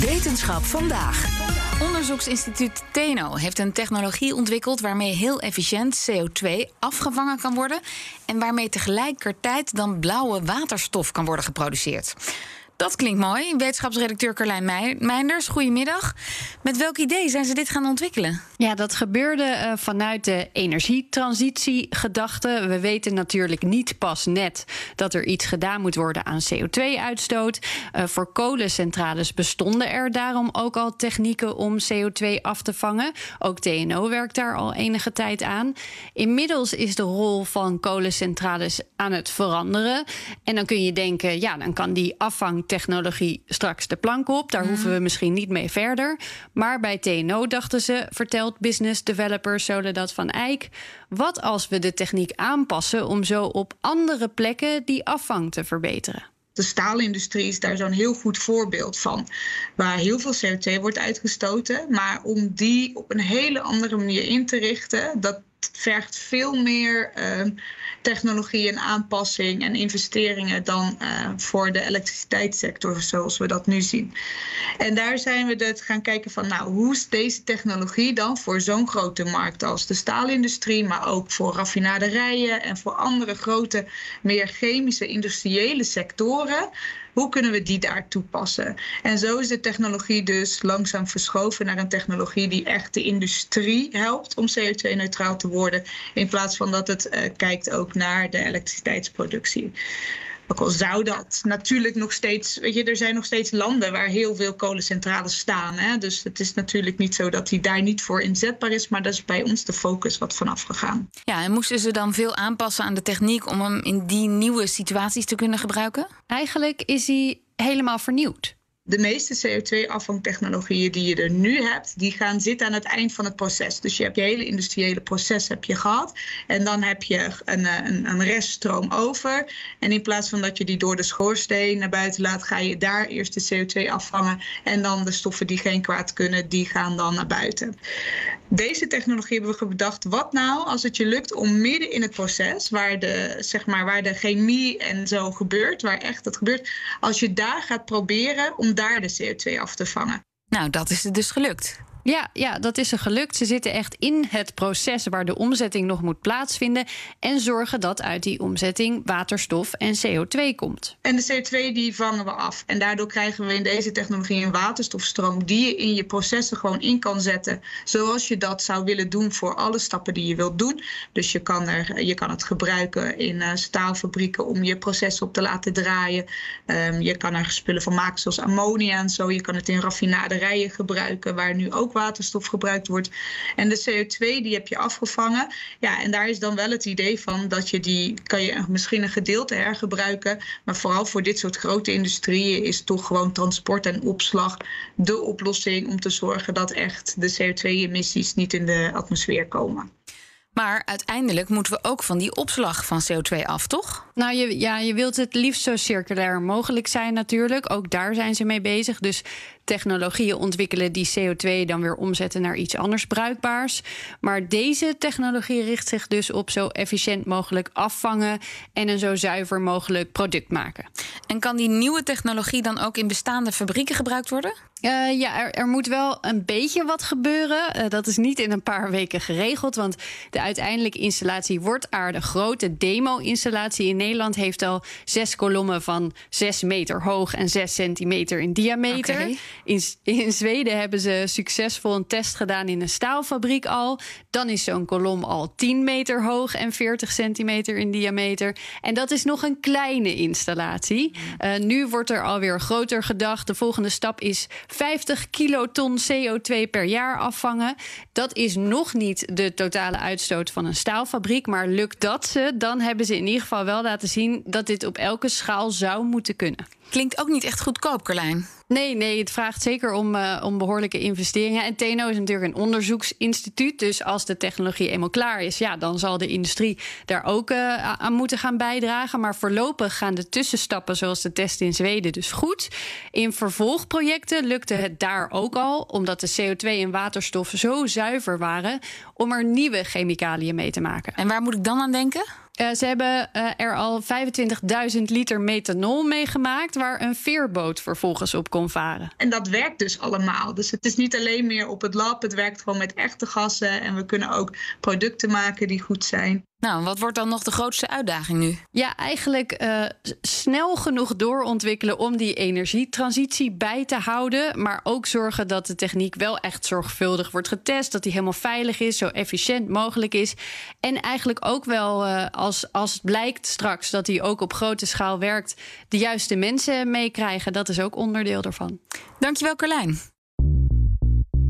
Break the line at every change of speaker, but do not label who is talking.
Wetenschap vandaag. Onderzoeksinstituut TENO heeft een technologie ontwikkeld waarmee heel efficiënt CO2 afgevangen kan worden en waarmee tegelijkertijd dan blauwe waterstof kan worden geproduceerd. Dat klinkt mooi. Wetenschapsredacteur Carlijn Meinders, goedemiddag. Met welk idee zijn ze dit gaan ontwikkelen?
Ja, dat gebeurde uh, vanuit de energietransitiegedachte. We weten natuurlijk niet pas net dat er iets gedaan moet worden aan CO2-uitstoot. Uh, voor kolencentrales bestonden er daarom ook al technieken om CO2 af te vangen. Ook TNO werkt daar al enige tijd aan. Inmiddels is de rol van kolencentrales aan het veranderen. En dan kun je denken, ja, dan kan die afvang technologie straks de plank op. Daar hoeven we misschien niet mee verder. Maar bij TNO dachten ze, vertelt business developer Soledad van Eyck... wat als we de techniek aanpassen om zo op andere plekken die afvang te verbeteren?
De staalindustrie is daar zo'n heel goed voorbeeld van. Waar heel veel CO2 wordt uitgestoten. Maar om die op een hele andere manier in te richten, dat vergt veel meer uh, technologie en aanpassing en investeringen dan uh, voor de elektriciteitssector zoals we dat nu zien. En daar zijn we dus gaan kijken van nou, hoe is deze technologie dan voor zo'n grote markt als de staalindustrie, maar ook voor raffinaderijen en voor andere grote, meer chemische industriële sectoren. Hoe kunnen we die daar toepassen? En zo is de technologie dus langzaam verschoven naar een technologie die echt de industrie helpt om CO2-neutraal te worden, in plaats van dat het uh, kijkt ook naar de elektriciteitsproductie. Ook al zou dat natuurlijk nog steeds, weet je, er zijn nog steeds landen waar heel veel kolencentrales staan. Hè? Dus het is natuurlijk niet zo dat die daar niet voor inzetbaar is, maar dat is bij ons de focus wat vanaf gegaan.
Ja, en moesten ze dan veel aanpassen aan de techniek om hem in die nieuwe situaties te kunnen gebruiken?
Eigenlijk is hij helemaal vernieuwd
de meeste CO2-afvangtechnologieën die je er nu hebt, die gaan zitten aan het eind van het proces. Dus je hebt je hele industriële proces heb je gehad. En dan heb je een, eh, een, een reststroom over. En in plaats van dat je die door de schoorsteen naar buiten laat, ga je daar eerst de CO2 afvangen. En dan de stoffen die geen kwaad kunnen, die gaan dan naar buiten. Deze technologie hebben we bedacht. Wat nou als het je lukt om midden in het proces, waar de, zeg maar, waar de chemie en zo gebeurt, waar echt het gebeurt, als je daar gaat proberen om daar de CO2 af te vangen.
Nou, dat is het dus gelukt.
Ja, ja, dat is er gelukt. Ze zitten echt in het proces waar de omzetting nog moet plaatsvinden. En zorgen dat uit die omzetting waterstof en CO2 komt.
En de CO2 die vangen we af. En daardoor krijgen we in deze technologie een waterstofstroom die je in je processen gewoon in kan zetten. Zoals je dat zou willen doen voor alle stappen die je wilt doen. Dus je kan, er, je kan het gebruiken in uh, staalfabrieken om je processen op te laten draaien. Um, je kan er spullen van maken zoals ammonia en zo. Je kan het in raffinaderijen gebruiken waar nu ook waterstof gebruikt wordt. En de CO2 die heb je afgevangen. Ja, en daar is dan wel het idee van dat je die kan je misschien een gedeelte hergebruiken. Maar vooral voor dit soort grote industrieën is toch gewoon transport en opslag de oplossing om te zorgen dat echt de CO2-emissies niet in de atmosfeer komen.
Maar uiteindelijk moeten we ook van die opslag van CO2 af, toch?
Nou, je, ja, je wilt het liefst zo circulair mogelijk zijn natuurlijk. Ook daar zijn ze mee bezig. Dus technologieën ontwikkelen die CO2 dan weer omzetten naar iets anders bruikbaars. Maar deze technologie richt zich dus op zo efficiënt mogelijk afvangen en een zo zuiver mogelijk product maken.
En kan die nieuwe technologie dan ook in bestaande fabrieken gebruikt worden?
Uh, ja, er, er, moet wel een beetje wat gebeuren. Uh, dat is niet in een paar weken geregeld, want de uiteindelijke installatie wordt aardig groot. De demo-installatie in Nederland heeft al zes kolommen van zes meter hoog en zes centimeter in diameter. Okay. In, in Zweden hebben ze succesvol een test gedaan in een staalfabriek al. Dan is zo'n kolom al 10 meter hoog en 40 centimeter in diameter. En dat is nog een kleine installatie. Uh, nu wordt er alweer groter gedacht. De volgende stap is 50 kiloton CO2 per jaar afvangen. Dat is nog niet de totale uitstoot van een staalfabriek. Maar lukt dat ze, dan hebben ze in ieder geval wel laten zien dat dit op elke schaal zou moeten kunnen.
Klinkt ook niet echt goedkoop, Carlijn.
Nee, nee, het vraagt zeker om, uh, om behoorlijke investeringen. En TNO is natuurlijk een onderzoeksinstituut. Dus als de technologie eenmaal klaar is, ja, dan zal de industrie daar ook uh, aan moeten gaan bijdragen. Maar voorlopig gaan de tussenstappen, zoals de test in Zweden, dus goed. In vervolgprojecten lukte het daar ook al, omdat de CO2 en waterstof zo zuiver waren, om er nieuwe chemicaliën mee te maken.
En waar moet ik dan aan denken?
Uh, ze hebben uh, er al 25.000 liter methanol meegemaakt, waar een veerboot vervolgens op kon varen.
En dat werkt dus allemaal. Dus het is niet alleen meer op het lab, het werkt gewoon met echte gassen. En we kunnen ook producten maken die goed zijn.
Nou, wat wordt dan nog de grootste uitdaging nu?
Ja, eigenlijk uh, snel genoeg doorontwikkelen om die energietransitie bij te houden. Maar ook zorgen dat de techniek wel echt zorgvuldig wordt getest. Dat die helemaal veilig is, zo efficiënt mogelijk is. En eigenlijk ook wel, uh, als, als het blijkt straks dat die ook op grote schaal werkt, de juiste mensen meekrijgen. Dat is ook onderdeel ervan.
Dankjewel, Carlijn.